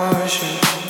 Persian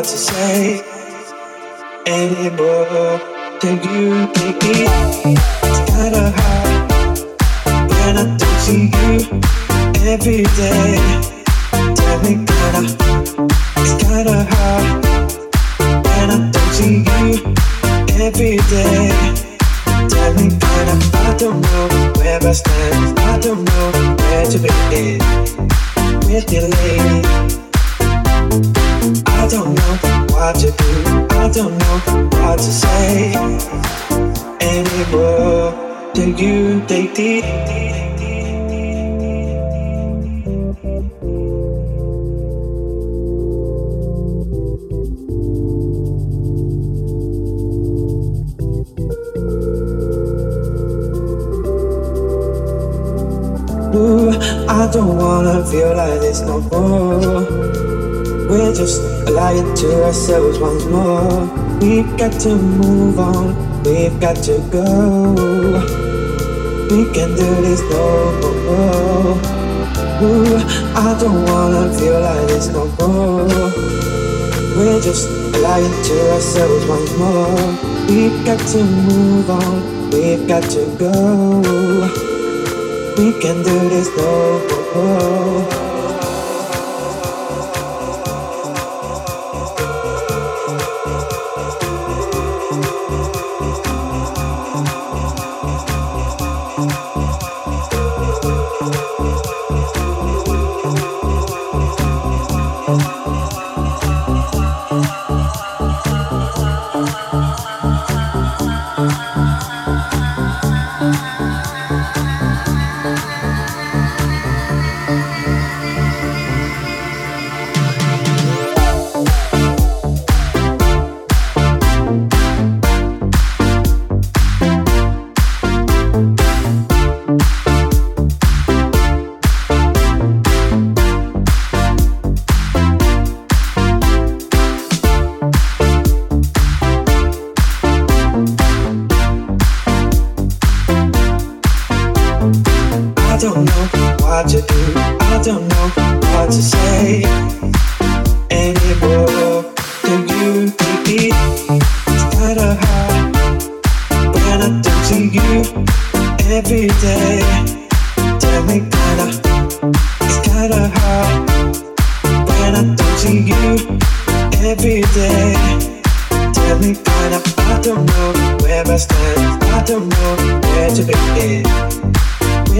hard to say anymore. Can you take me? It's kinda hard when I don't see you every day. Tell me, kinda, it's kinda hard when I don't see you every day tell me kinda, I don't know where I stand. I don't know where to begin with your lady don't know what to do. I don't know what to say anymore. Till you take it. Ooh, I don't wanna feel like this no more move on, we've got to go. We can do this no more. Ooh, I don't wanna feel like this no more. We're just lying to ourselves once more. We've got to move on, we've got to go. We can do this no more.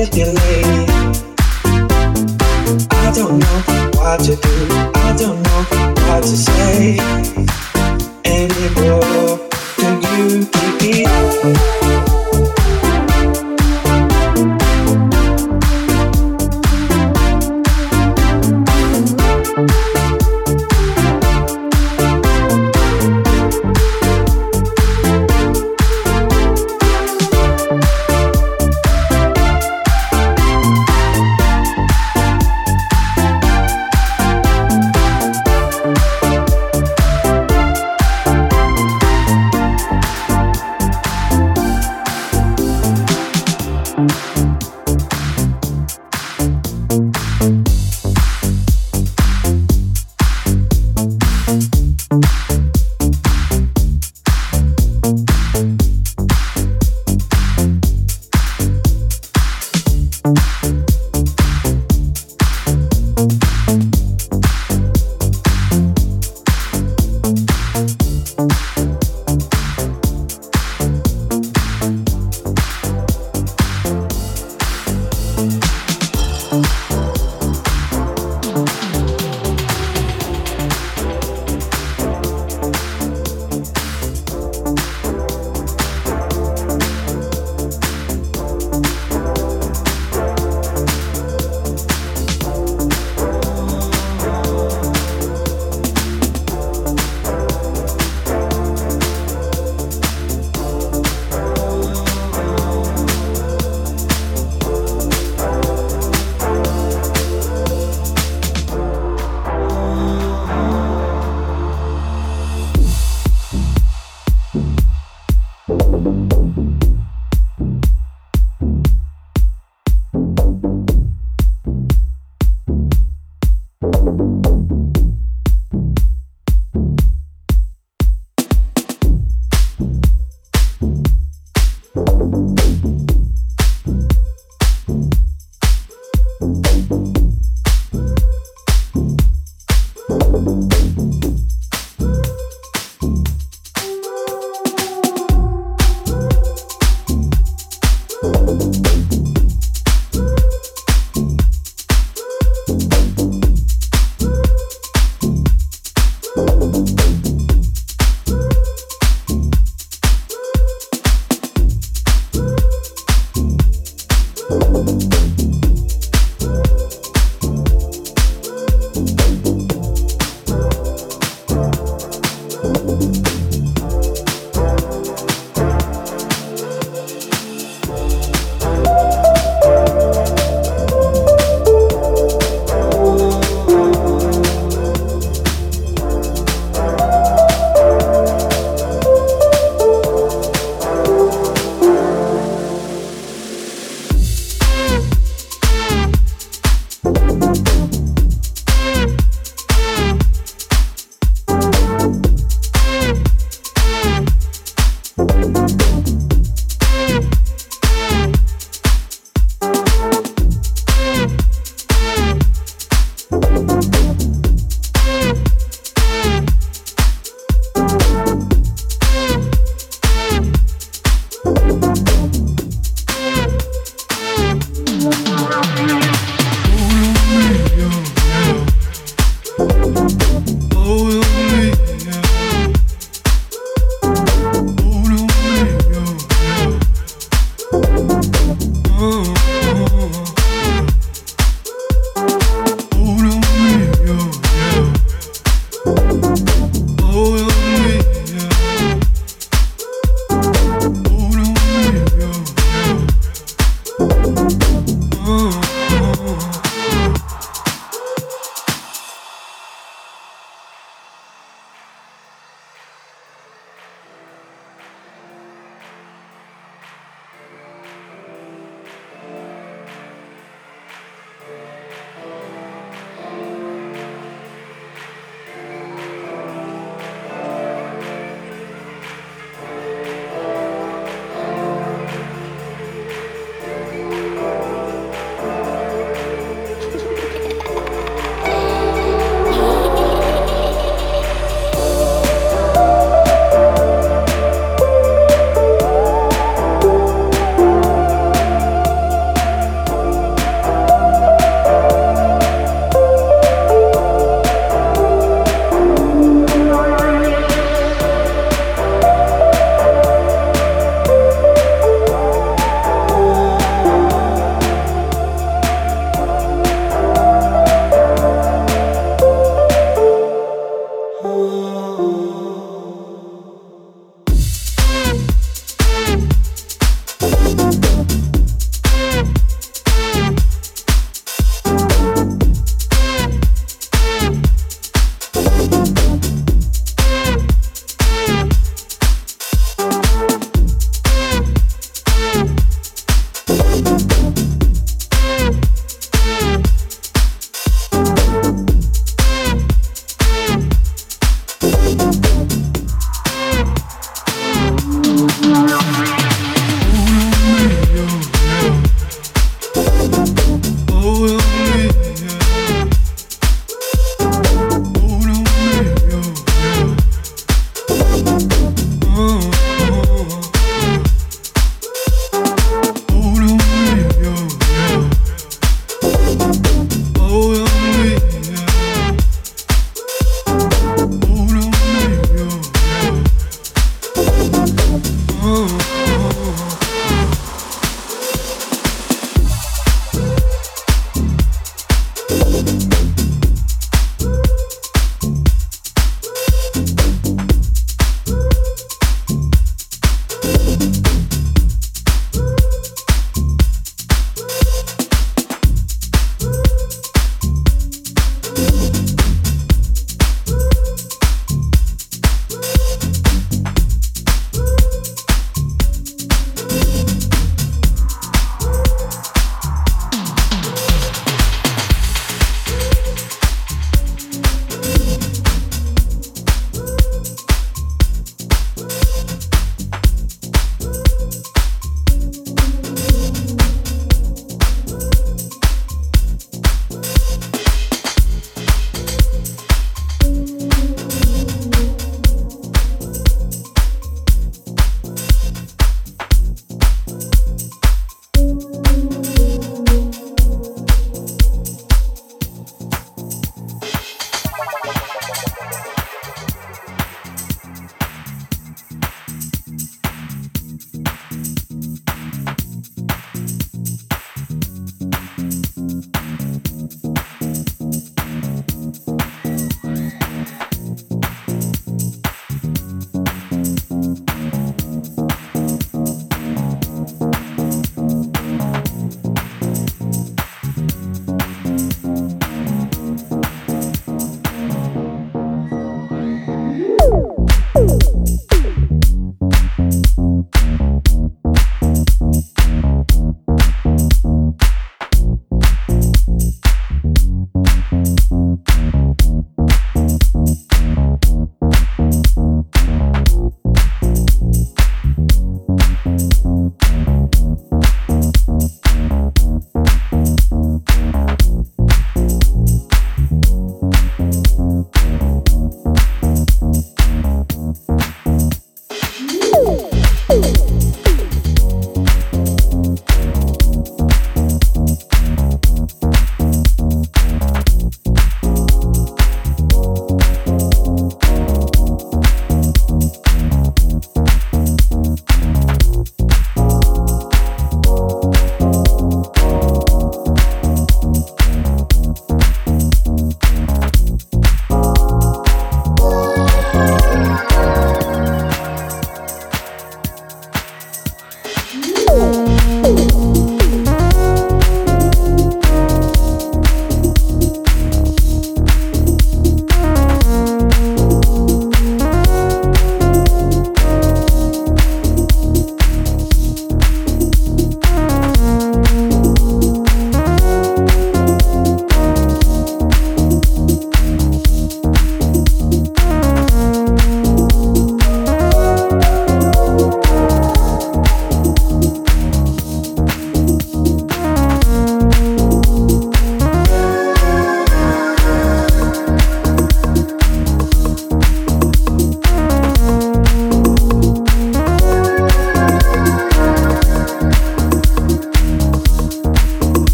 With you, lady. I don't know what to do. I don't know what to say anymore. Can you keep it?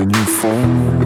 a new phone.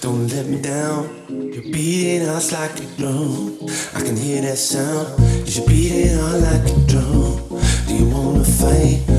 Don't let me down. You're beating us like a drum. I can hear that sound. You're beating on like a drum? Do you wanna fight?